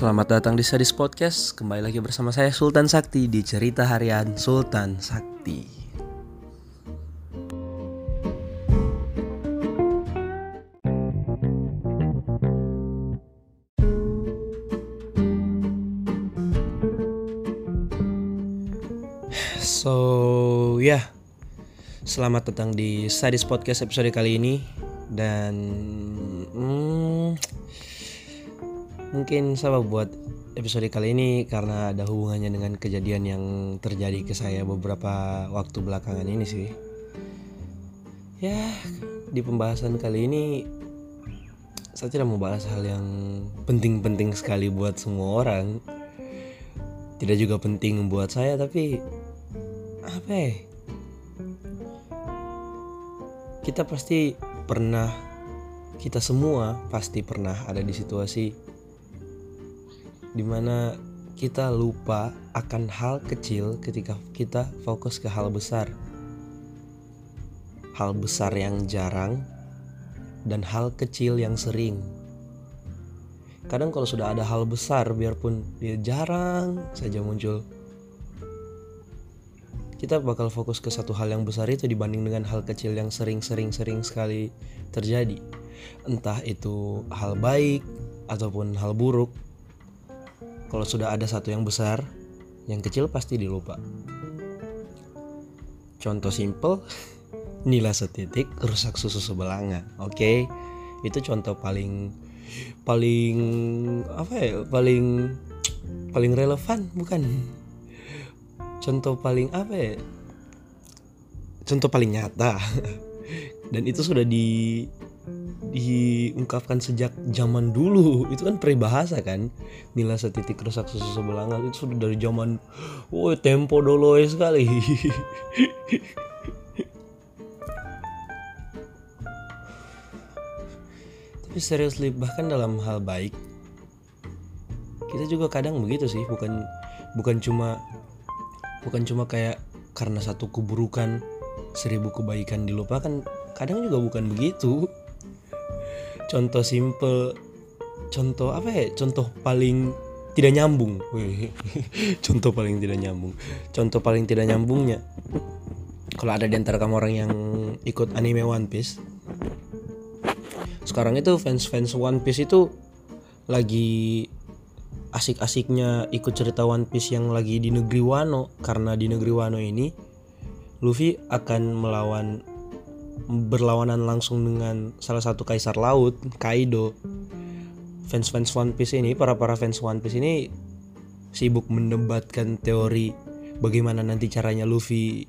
selamat datang di Sadis Podcast. Kembali lagi bersama saya Sultan Sakti di cerita harian Sultan Sakti. So, ya. Yeah. Selamat datang di Sadis Podcast episode kali ini dan mungkin saya buat episode kali ini karena ada hubungannya dengan kejadian yang terjadi ke saya beberapa waktu belakangan ini sih. Ya, di pembahasan kali ini saya tidak mau bahas hal yang penting-penting sekali buat semua orang. Tidak juga penting buat saya tapi apa ya? Kita pasti pernah kita semua pasti pernah ada di situasi di mana kita lupa akan hal kecil ketika kita fokus ke hal besar. Hal besar yang jarang dan hal kecil yang sering. Kadang kalau sudah ada hal besar biarpun dia jarang saja muncul. Kita bakal fokus ke satu hal yang besar itu dibanding dengan hal kecil yang sering-sering-sering sekali terjadi. Entah itu hal baik ataupun hal buruk kalau sudah ada satu yang besar, yang kecil pasti dilupa. Contoh simple, nilai setitik rusak susu sebelanga. Oke, okay? itu contoh paling paling apa ya? Paling paling relevan bukan? Contoh paling apa ya? Contoh paling nyata. Dan itu sudah di diungkapkan sejak zaman dulu. Itu kan peribahasa kan? Nilai setitik rusak susu sebelanga itu sudah dari zaman woi tempo dulu sekali. Tapi seriously bahkan dalam hal baik kita juga kadang begitu sih. Bukan bukan cuma bukan cuma kayak karena satu keburukan seribu kebaikan dilupakan kadang juga bukan begitu contoh simple contoh apa ya? Contoh paling tidak nyambung. Contoh paling tidak nyambung. Contoh paling tidak nyambungnya kalau ada di antara kamu orang yang ikut anime One Piece sekarang itu fans-fans One Piece itu lagi asik-asiknya ikut cerita One Piece yang lagi di negeri Wano. Karena di negeri Wano ini Luffy akan melawan berlawanan langsung dengan salah satu kaisar laut, Kaido. Fans-fans One Piece ini, para-para fans One Piece ini sibuk mendebatkan teori bagaimana nanti caranya Luffy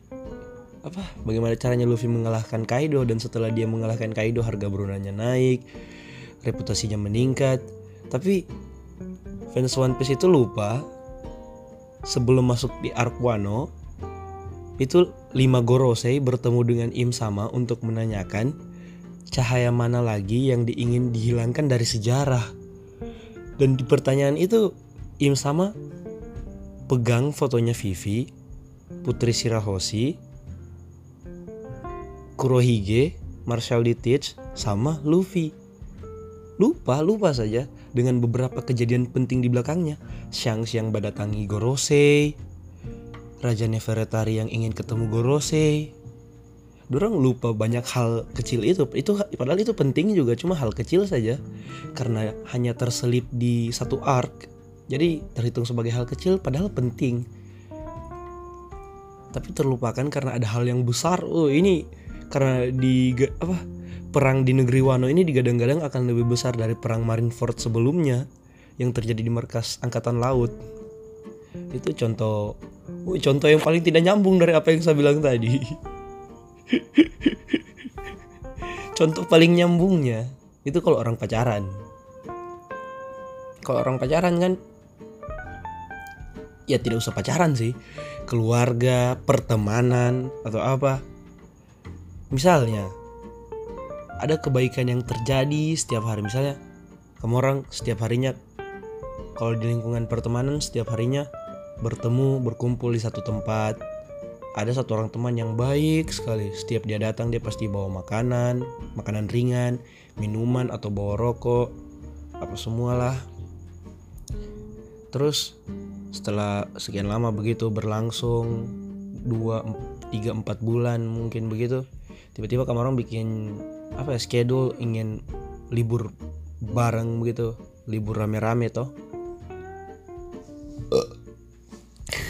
apa? Bagaimana caranya Luffy mengalahkan Kaido dan setelah dia mengalahkan Kaido harga berunanya naik, reputasinya meningkat. Tapi fans One Piece itu lupa sebelum masuk di Arc Wano itu lima Gorosei bertemu dengan Im Sama untuk menanyakan cahaya mana lagi yang diingin dihilangkan dari sejarah. Dan di pertanyaan itu Im Sama pegang fotonya Vivi, Putri Shirahoshi, Kurohige, Marshall Ditich, sama Luffy. Lupa, lupa saja dengan beberapa kejadian penting di belakangnya. Shang Xiang badatangi Gorosei, Raja Nefertari yang ingin ketemu Gorose. Dorang lupa banyak hal kecil itu. Itu padahal itu penting juga, cuma hal kecil saja. Karena hanya terselip di satu arc. Jadi terhitung sebagai hal kecil padahal penting. Tapi terlupakan karena ada hal yang besar. Oh, ini karena di apa? Perang di negeri Wano ini digadang-gadang akan lebih besar dari perang Marineford sebelumnya yang terjadi di markas angkatan laut. Itu contoh contoh yang paling tidak nyambung dari apa yang saya bilang tadi. contoh paling nyambungnya itu kalau orang pacaran. Kalau orang pacaran kan ya tidak usah pacaran sih. Keluarga, pertemanan atau apa. Misalnya ada kebaikan yang terjadi setiap hari misalnya kamu orang setiap harinya kalau di lingkungan pertemanan setiap harinya bertemu berkumpul di satu tempat. Ada satu orang teman yang baik sekali. Setiap dia datang dia pasti bawa makanan makanan ringan minuman atau bawa rokok. Apa semualah. Terus setelah sekian lama begitu berlangsung dua tiga empat bulan mungkin begitu tiba-tiba kamu orang bikin apa ya schedule ingin libur bareng begitu. Libur rame-rame toh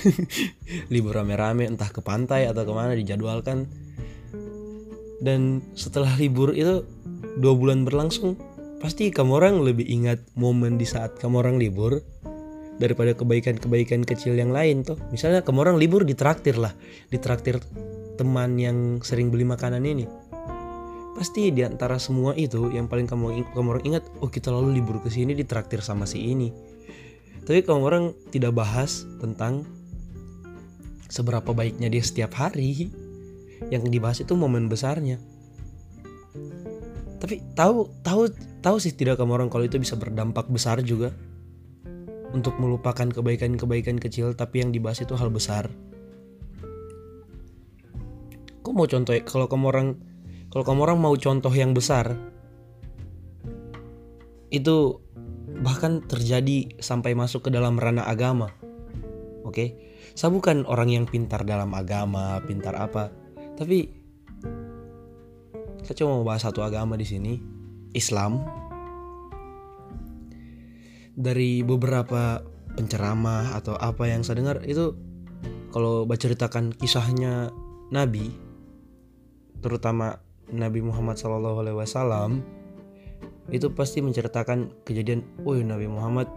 libur rame-rame entah ke pantai atau ke mana dijadwalkan. Dan setelah libur itu dua bulan berlangsung pasti kamu orang lebih ingat momen di saat kamu orang libur daripada kebaikan-kebaikan kecil yang lain tuh misalnya kamu orang libur ditraktir lah ditraktir teman yang sering beli makanan ini. Pasti di antara semua itu yang paling kamu kamu orang ingat oh kita lalu libur ke sini ditraktir sama si ini. Tapi kamu orang tidak bahas tentang seberapa baiknya dia setiap hari yang dibahas itu momen besarnya tapi tahu tahu tahu sih tidak kamu orang kalau itu bisa berdampak besar juga untuk melupakan kebaikan-kebaikan kecil tapi yang dibahas itu hal besar. Kok mau contoh kalau kamu orang kalau kamu orang mau contoh yang besar itu bahkan terjadi sampai masuk ke dalam ranah agama. Oke. Okay? Saya bukan orang yang pintar dalam agama, pintar apa. Tapi saya cuma mau bahas satu agama di sini, Islam dari beberapa penceramah atau apa yang saya dengar itu kalau baca ceritakan kisahnya Nabi terutama Nabi Muhammad SAW itu pasti menceritakan kejadian oh Nabi Muhammad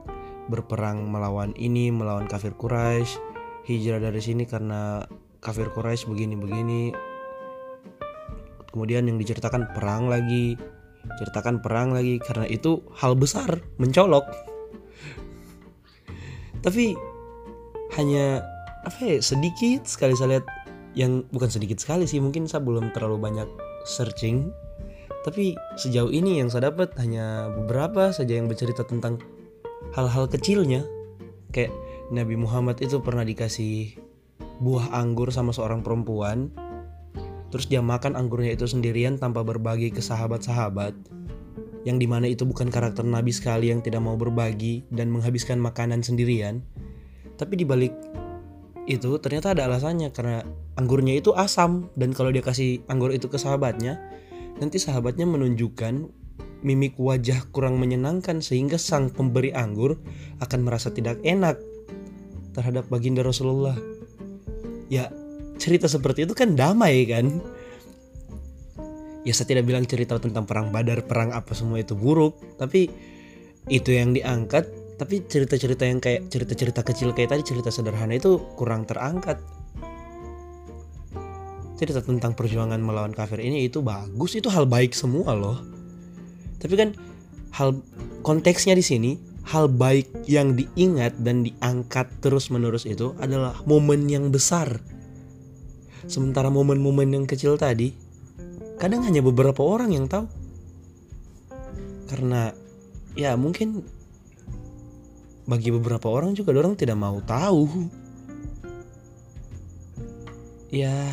berperang melawan ini melawan kafir Quraisy hijrah dari sini karena kafir Quraisy begini-begini kemudian yang diceritakan perang lagi ceritakan perang lagi karena itu hal besar mencolok. Tapi hanya apa ya sedikit sekali saya lihat yang bukan sedikit sekali sih mungkin saya belum terlalu banyak searching. Tapi sejauh ini yang saya dapat hanya beberapa saja yang bercerita tentang hal-hal kecilnya. Kayak Nabi Muhammad itu pernah dikasih buah anggur sama seorang perempuan. Terus dia makan anggurnya itu sendirian tanpa berbagi ke sahabat-sahabat yang di mana itu bukan karakter Nabi sekali yang tidak mau berbagi dan menghabiskan makanan sendirian. Tapi dibalik itu ternyata ada alasannya karena anggurnya itu asam. Dan kalau dia kasih anggur itu ke sahabatnya, nanti sahabatnya menunjukkan mimik wajah kurang menyenangkan sehingga sang pemberi anggur akan merasa tidak enak terhadap baginda Rasulullah. Ya, cerita seperti itu kan damai kan? ya saya tidak bilang cerita tentang perang badar perang apa semua itu buruk tapi itu yang diangkat tapi cerita-cerita yang kayak cerita-cerita kecil kayak tadi cerita sederhana itu kurang terangkat cerita tentang perjuangan melawan kafir ini itu bagus itu hal baik semua loh tapi kan hal konteksnya di sini hal baik yang diingat dan diangkat terus menerus itu adalah momen yang besar. Sementara momen-momen yang kecil tadi kadang hanya beberapa orang yang tahu. Karena ya mungkin bagi beberapa orang juga orang tidak mau tahu. Ya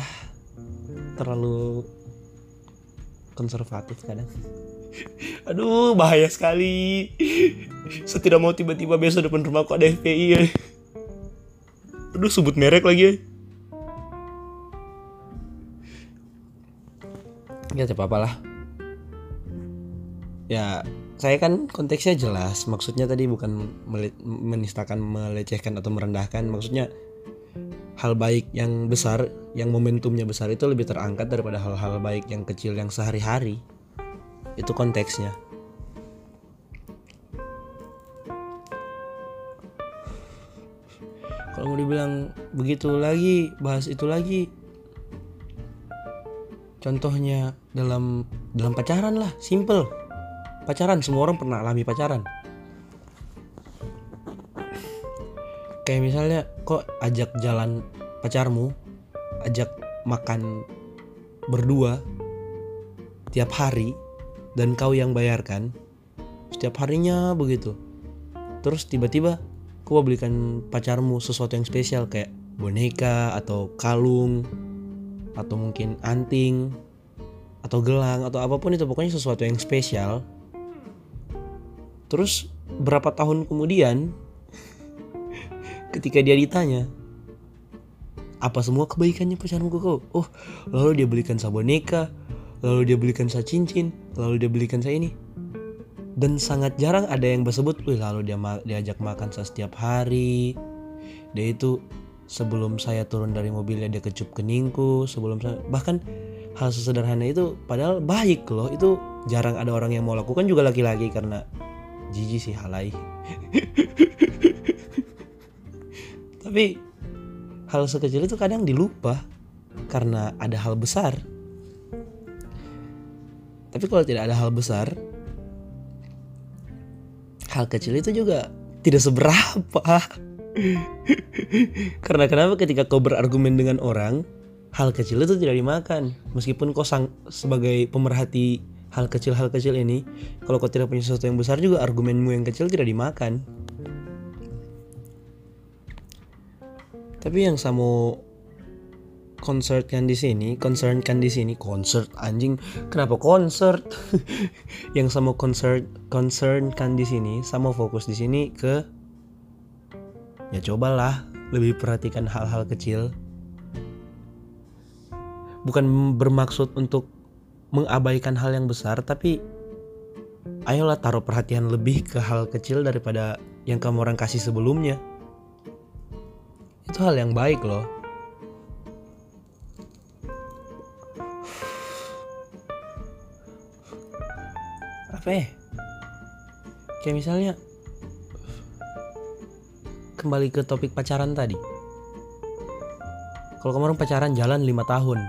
terlalu konservatif kadang aduh bahaya sekali. Saya tidak mau tiba-tiba besok depan rumahku ada FPI ya aduh sebut merek lagi ya ya tidak apa-apa lah. Ya saya kan konteksnya jelas. Maksudnya tadi bukan menistakan melecehkan atau merendahkan. Maksudnya hal baik yang besar yang momentumnya besar itu lebih terangkat daripada hal-hal baik yang kecil yang sehari-hari itu konteksnya. Kalau mau dibilang begitu lagi bahas itu lagi. Contohnya dalam dalam pacaran lah simple. Pacaran semua orang pernah alami pacaran. Kayak misalnya kok ajak jalan pacarmu ajak makan berdua tiap hari dan kau yang bayarkan setiap harinya begitu. Terus tiba-tiba kau belikan pacarmu sesuatu yang spesial kayak boneka atau kalung atau mungkin anting atau gelang atau apa pun itu pokoknya sesuatu yang spesial. Terus berapa tahun kemudian ketika dia ditanya apa semua kebaikannya pacarmu kau oh lalu dia belikan saya boneka lalu dia belikan saya cincin lalu dia belikan saya ini. Dan sangat jarang ada yang bersebut wih lalu dia ma diajak makan saya setiap hari. Dia itu sebelum saya turun dari mobilnya dia kecup keningku sebelum saya bahkan hal sesederhana itu padahal baik loh itu jarang ada orang yang mau lakukan juga laki-laki karena jijik sih halai. Tapi hal sekecil itu kadang dilupa karena ada hal besar tapi kalau tidak ada hal besar hal kecil itu juga tidak seberapa. Karena kenapa ketika kau berargumen dengan orang hal kecil itu tidak dimakan. Meskipun kau sang sebagai pemerhati hal kecil hal kecil ini kalau kau tidak punya sesuatu yang besar juga argumenmu yang kecil tidak dimakan. Tapi yang saya mau concernkan di sini concernkan di sini. Concert anjing. Kenapa concert yang saya mau concern concernkan di sini saya mau fokus di sini ke ya cobalah lebih perhatikan hal-hal kecil. Bukan bermaksud untuk mengabaikan hal yang besar tapi ayolah taruh perhatian lebih ke hal kecil daripada yang kamu orang kasih sebelumnya. Itu hal yang baik loh apa ya? Kayak misalnya kembali ke topik pacaran tadi. Kalau orang pacaran jalan lima tahun.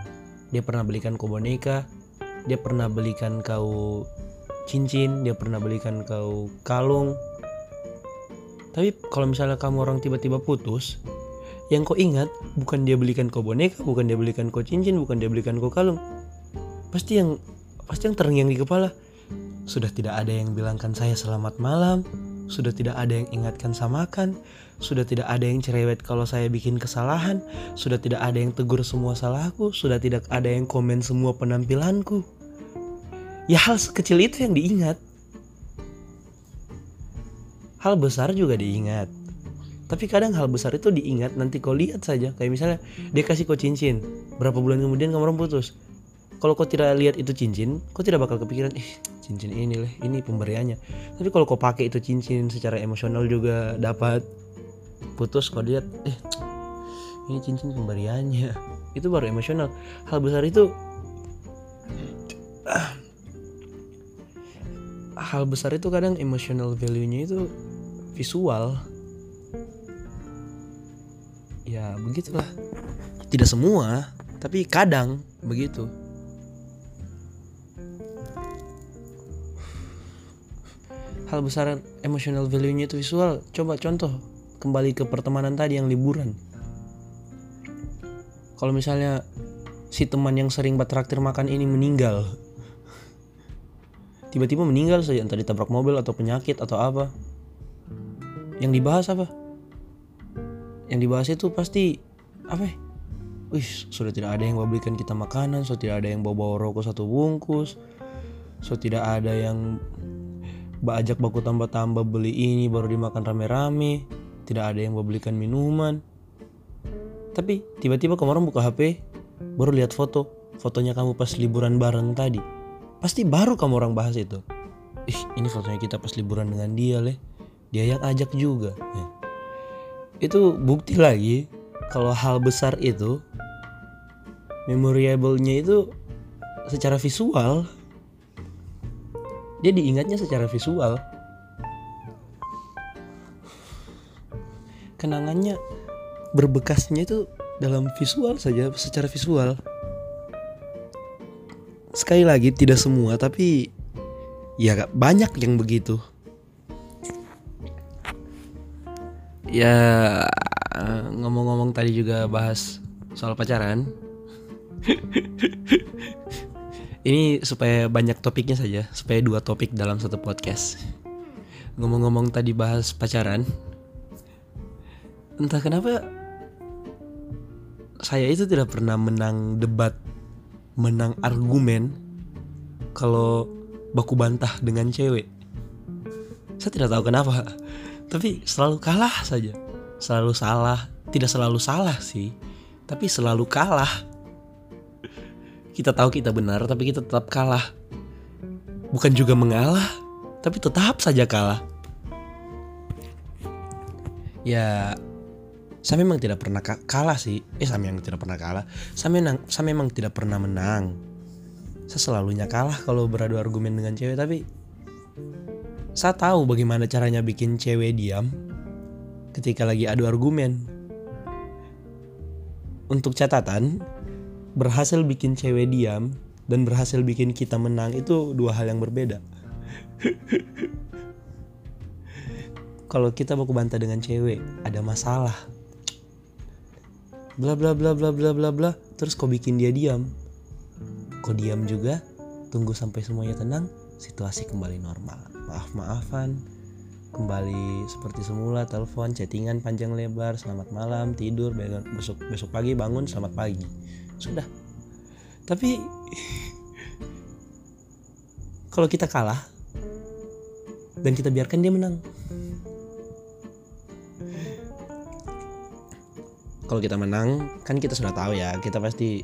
Dia pernah belikan kau boneka dia pernah belikan kau cincin dia pernah belikan kau kalung. Tapi kalau misalnya kamu orang tiba-tiba putus yang kau ingat bukan dia belikan kau boneka bukan dia belikan kau cincin bukan dia belikan kau kalung. Pasti yang pasti yang terngiang di kepala sudah tidak ada yang bilangkan saya selamat malam sudah tidak ada yang ingatkan saya makan sudah tidak ada yang cerewet kalau saya bikin kesalahan, sudah tidak ada yang tegur semua salahku, sudah tidak ada yang komen semua penampilanku. Ya hal sekecil itu yang diingat. Hal besar juga diingat. Tapi kadang hal besar itu diingat nanti kau lihat saja. Kayak misalnya dia kasih kau cincin. Berapa bulan kemudian kamu putus. Kalau kau tidak lihat itu cincin, kau tidak bakal kepikiran, eh cincin ini lah, ini pemberiannya. Tapi kalau kau pakai itu cincin secara emosional juga dapat. Putus kau lihat eh ini cincin pemberiannya. Itu baru emosional. Hal besar itu hal besar itu kadang emotional value-nya itu visual. Ya begitulah. Tidak semua tapi kadang begitu hal besar emotional value-nya itu visual. Coba contoh kembali ke pertemanan tadi yang liburan. Kalau misalnya si teman yang sering traktir makan ini meninggal tiba-tiba meninggal saja entah ditabrak mobil atau penyakit atau apa. Yang dibahas apa? Yang dibahas itu pasti apa? Wih, sudah tidak ada yang mau belikan kita makanan, sudah tidak ada yang bawa-bawa rokok satu bungkus, sudah tidak ada yang bajak baku tambah-tambah beli ini baru dimakan rame-rame tidak ada yang mau belikan minuman. Tapi tiba-tiba kemarin buka HP, baru lihat foto, fotonya kamu pas liburan bareng tadi. Pasti baru kamu orang bahas itu. Ih, ini fotonya kita pas liburan dengan dia, leh. Dia yang ajak juga. Ya. Itu bukti lagi kalau hal besar itu memorable-nya itu secara visual dia diingatnya secara visual. Kenangannya berbekasnya itu dalam visual saja secara visual. Sekali lagi tidak semua tapi ya banyak yang begitu. Ya ngomong-ngomong tadi juga bahas soal pacaran ini supaya banyak topiknya saja supaya dua topik dalam satu podcast. Ngomong-ngomong tadi bahas pacaran entah kenapa saya itu tidak pernah menang debat menang argumen kalau baku bantah dengan cewek. Saya tidak tahu kenapa tapi selalu kalah saja. Selalu salah tidak selalu salah sih tapi selalu kalah kita tahu kita benar tapi kita tetap kalah. Bukan juga mengalah tapi tetap saja kalah. Ya saya memang tidak pernah kalah sih. Eh saya memang tidak pernah kalah. Saya memang saya memang tidak pernah menang. Saya selalunya kalah kalau beradu argumen dengan cewek tapi saya tahu bagaimana caranya bikin cewek diam ketika lagi adu argumen. Untuk catatan, berhasil bikin cewek diam dan berhasil bikin kita menang itu dua hal yang berbeda. Kalau kita mau bantah dengan cewek, ada masalah. Bla bla bla bla bla bla bla, terus kau bikin dia diam. Kau diam juga, tunggu sampai semuanya tenang, situasi kembali normal. Maaf-maafan, kembali seperti semula telepon chattingan panjang lebar selamat malam tidur besok besok pagi bangun selamat pagi sudah. Tapi kalau kita kalah dan kita biarkan dia menang. Kalau kita menang kan kita sudah tahu ya kita pasti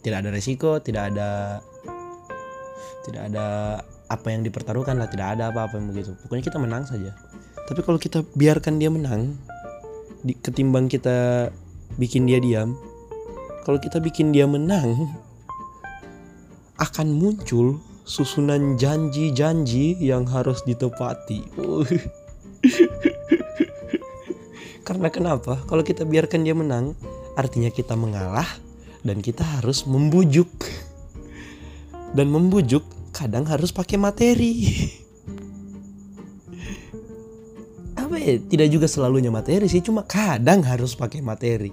tidak ada resiko tidak ada tidak ada apa yang dipertaruhkan lah tidak ada apa-apa yang begitu. Pokoknya kita menang saja. Tapi kalau kita biarkan dia menang di, ketimbang kita bikin dia diam kalau kita bikin dia menang akan muncul susunan janji-janji yang harus ditepati karena kenapa kalau kita biarkan dia menang artinya kita mengalah dan kita harus membujuk dan membujuk kadang harus pakai materi. Apa ya? Tidak juga selalunya materi sih, cuma kadang harus pakai materi.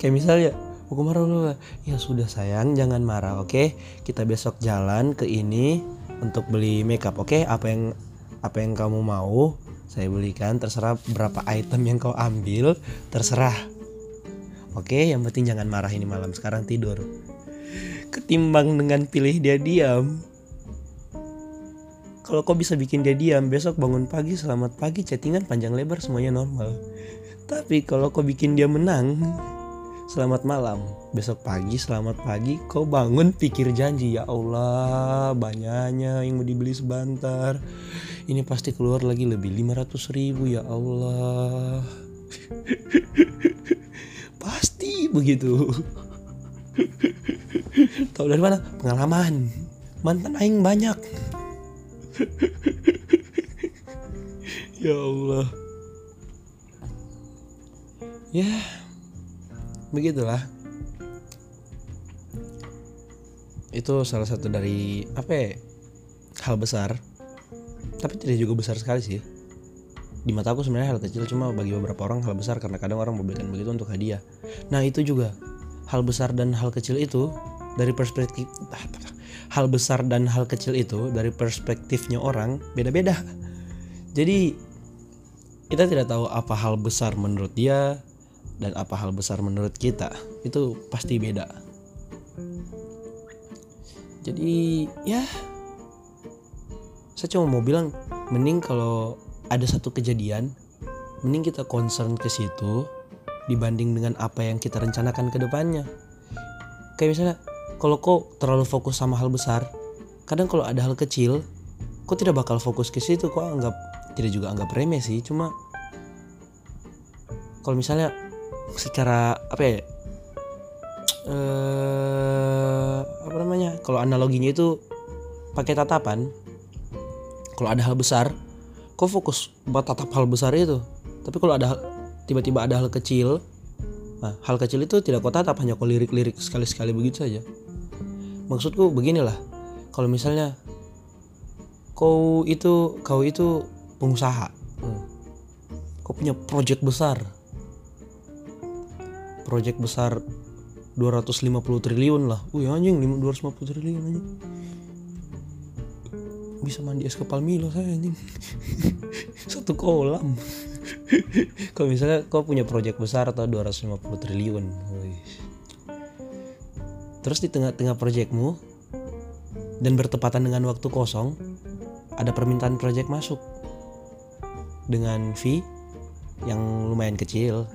Kayak misalnya, aku marah dulu. Ya sudah sayang, jangan marah, oke? Okay? Kita besok jalan ke ini untuk beli makeup, oke? Okay? Apa yang apa yang kamu mau, saya belikan. Terserah berapa item yang kau ambil, terserah. Oke, okay? yang penting jangan marah ini malam. Sekarang tidur ketimbang dengan pilih dia diam kalau kau bisa bikin dia diam besok bangun pagi selamat pagi chattingan panjang lebar semuanya normal tapi kalau kau bikin dia menang selamat malam besok pagi selamat pagi kau bangun pikir janji ya Allah banyaknya yang mau dibeli sebentar ini pasti keluar lagi lebih 500 ribu ya Allah pasti begitu Tahu dari mana? Pengalaman. Mantan aing banyak. ya Allah. Ya. Begitulah. Itu salah satu dari apa ya? Hal besar. Tapi tidak juga besar sekali sih di mata aku sebenarnya hal kecil cuma bagi beberapa orang hal besar karena kadang orang memberikan begitu untuk hadiah. Nah itu juga hal besar dan hal kecil itu dari perspektif hal besar dan hal kecil itu dari perspektifnya orang beda-beda. Jadi kita tidak tahu apa hal besar menurut dia dan apa hal besar menurut kita. Itu pasti beda. Jadi ya saya cuma mau bilang mending kalau ada satu kejadian mending kita concern ke situ dibanding dengan apa yang kita rencanakan ke depannya. Kayak misalnya, kalau kau terlalu fokus sama hal besar, kadang kalau ada hal kecil, kau tidak bakal fokus ke situ, kau anggap tidak juga anggap remeh sih, cuma kalau misalnya secara apa ya? Eh, apa namanya? Kalau analoginya itu pakai tatapan. Kalau ada hal besar, kau fokus buat tatap hal besar itu. Tapi kalau ada tiba-tiba ada hal kecil nah hal kecil itu tidak kau tatap hanya kau lirik-lirik sekali-sekali begitu saja maksudku beginilah kalau misalnya kau itu kau itu pengusaha hmm. kau punya project besar project besar 250 triliun lah. Wih anjing 250 triliun anjing. Bisa mandi es kepal Milo saya anjing. Satu kolam. Kalau misalnya kau punya proyek besar atau 250 triliun terus di tengah-tengah proyekmu dan bertepatan dengan waktu kosong ada permintaan proyek masuk dengan fee yang lumayan kecil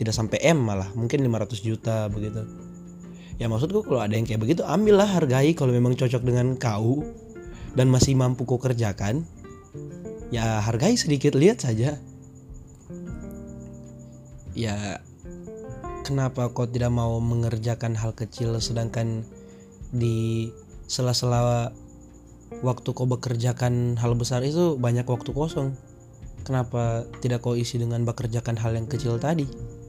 tidak sampai M malah mungkin 500 juta begitu. Ya maksudku kalau ada yang kayak begitu ambillah hargai kalau memang cocok dengan kau dan masih mampu kau kerjakan. Ya hargai sedikit lihat saja. Ya kenapa kau tidak mau mengerjakan hal kecil sedangkan di sela-sela waktu kau bekerjakan hal besar itu banyak waktu kosong? Kenapa tidak kau isi dengan bekerjakan hal yang kecil tadi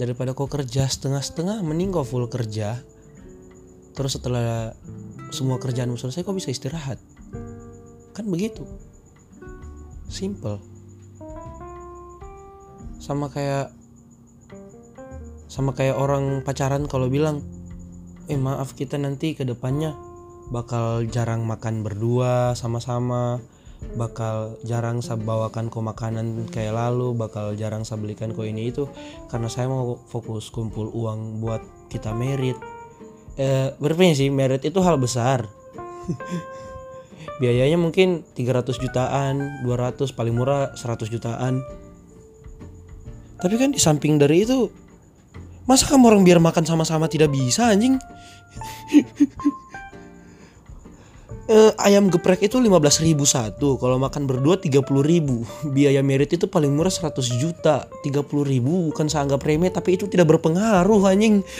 daripada kau kerja setengah-setengah mending kau full kerja. Terus setelah semua kerjaanmu selesai kau bisa istirahat. Kan begitu. Simple. Sama kayak sama kayak orang pacaran kalau bilang eh maaf kita nanti ke depannya bakal jarang makan berdua sama-sama bakal jarang saya bawakan kau makanan kayak lalu bakal jarang saya belikan kau ini itu karena saya mau fokus kumpul uang buat kita merit. Eh sih merit itu hal besar. Biayanya mungkin 300 jutaan 200 paling murah 100 jutaan. Tapi kan di samping dari itu Masa kamu orang biar makan sama-sama tidak bisa anjing? uh, ayam geprek itu 15 ribu satu Kalau makan berdua 30 ribu. Biaya merit itu paling murah 100 juta 30 ribu bukan saya anggap remeh Tapi itu tidak berpengaruh anjing.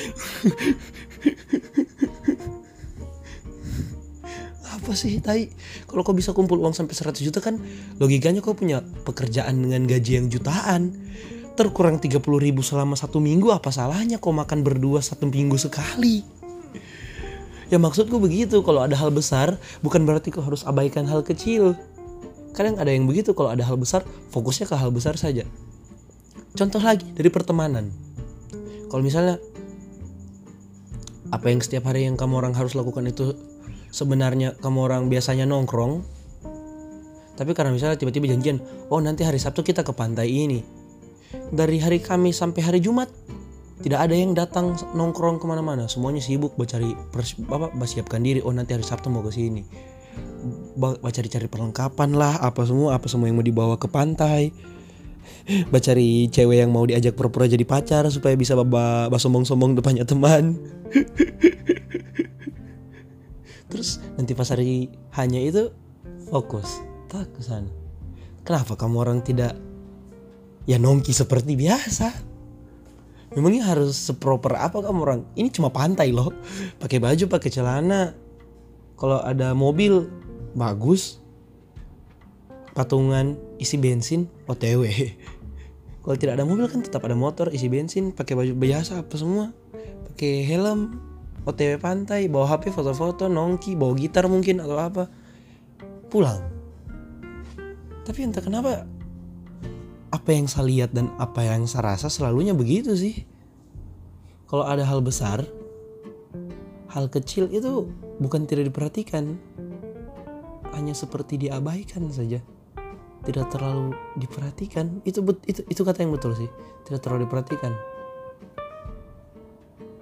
Apa sih tai? Kalau kau bisa kumpul uang sampai 100 juta kan Logikanya kau punya pekerjaan dengan gaji yang jutaan. Terkurang 30 ribu selama satu minggu apa salahnya kau makan berdua satu minggu sekali ya maksudku begitu. Kalau ada hal besar bukan berarti kau harus abaikan hal kecil. Kadang ada yang begitu. Kalau ada hal besar fokusnya ke hal besar saja. Contoh lagi dari pertemanan. Kalau misalnya apa yang setiap hari yang kamu orang harus lakukan itu sebenarnya kamu orang biasanya nongkrong? Tapi karena misalnya tiba-tiba janjian oh nanti hari Sabtu kita ke pantai ini. Dari hari Kamis sampai hari Jumat tidak ada yang datang nongkrong ke mana-mana. Semuanya sibuk mencari apa siapkan diri. Oh nanti hari Sabtu mau ke sini. Cari-cari perlengkapan lah apa semua apa semua yang mau dibawa ke pantai. Cari cewek yang mau diajak pura-pura jadi pacar supaya bisa bawa sombong-sombong depannya teman. Terus nanti pas hari hanya itu fokus. Tak ke sana. Kenapa kamu orang tidak ya nongki seperti biasa memangnya harus seproper apa kamu orang? Ini cuma pantai loh. Pakai baju pakai celana. Kalau ada mobil bagus. Patungan isi bensin otw kalau tidak ada mobil kan tetap ada motor isi bensin pakai baju biasa apa semua. Pakai helm otw pantai bawa hp foto-foto nongki bawa gitar mungkin atau apa. Pulang. Tapi entah kenapa apa yang saya lihat dan apa yang saya rasa selalunya begitu sih. Kalau ada hal besar, hal kecil itu bukan tidak diperhatikan, hanya seperti diabaikan saja. Tidak terlalu diperhatikan. Itu itu itu kata yang betul sih. Tidak terlalu diperhatikan.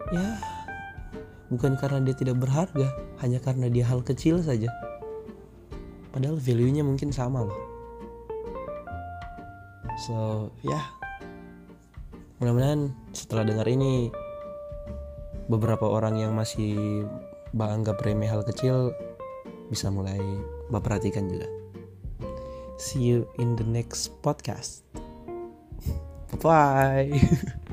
Ya, bukan karena dia tidak berharga, hanya karena dia hal kecil saja. Padahal value-nya mungkin sama loh so ya. Yeah. mudah-mudahan setelah dengar ini beberapa orang yang masih anggap remeh hal kecil bisa mulai memperhatikan juga. See you in the next podcast. Bye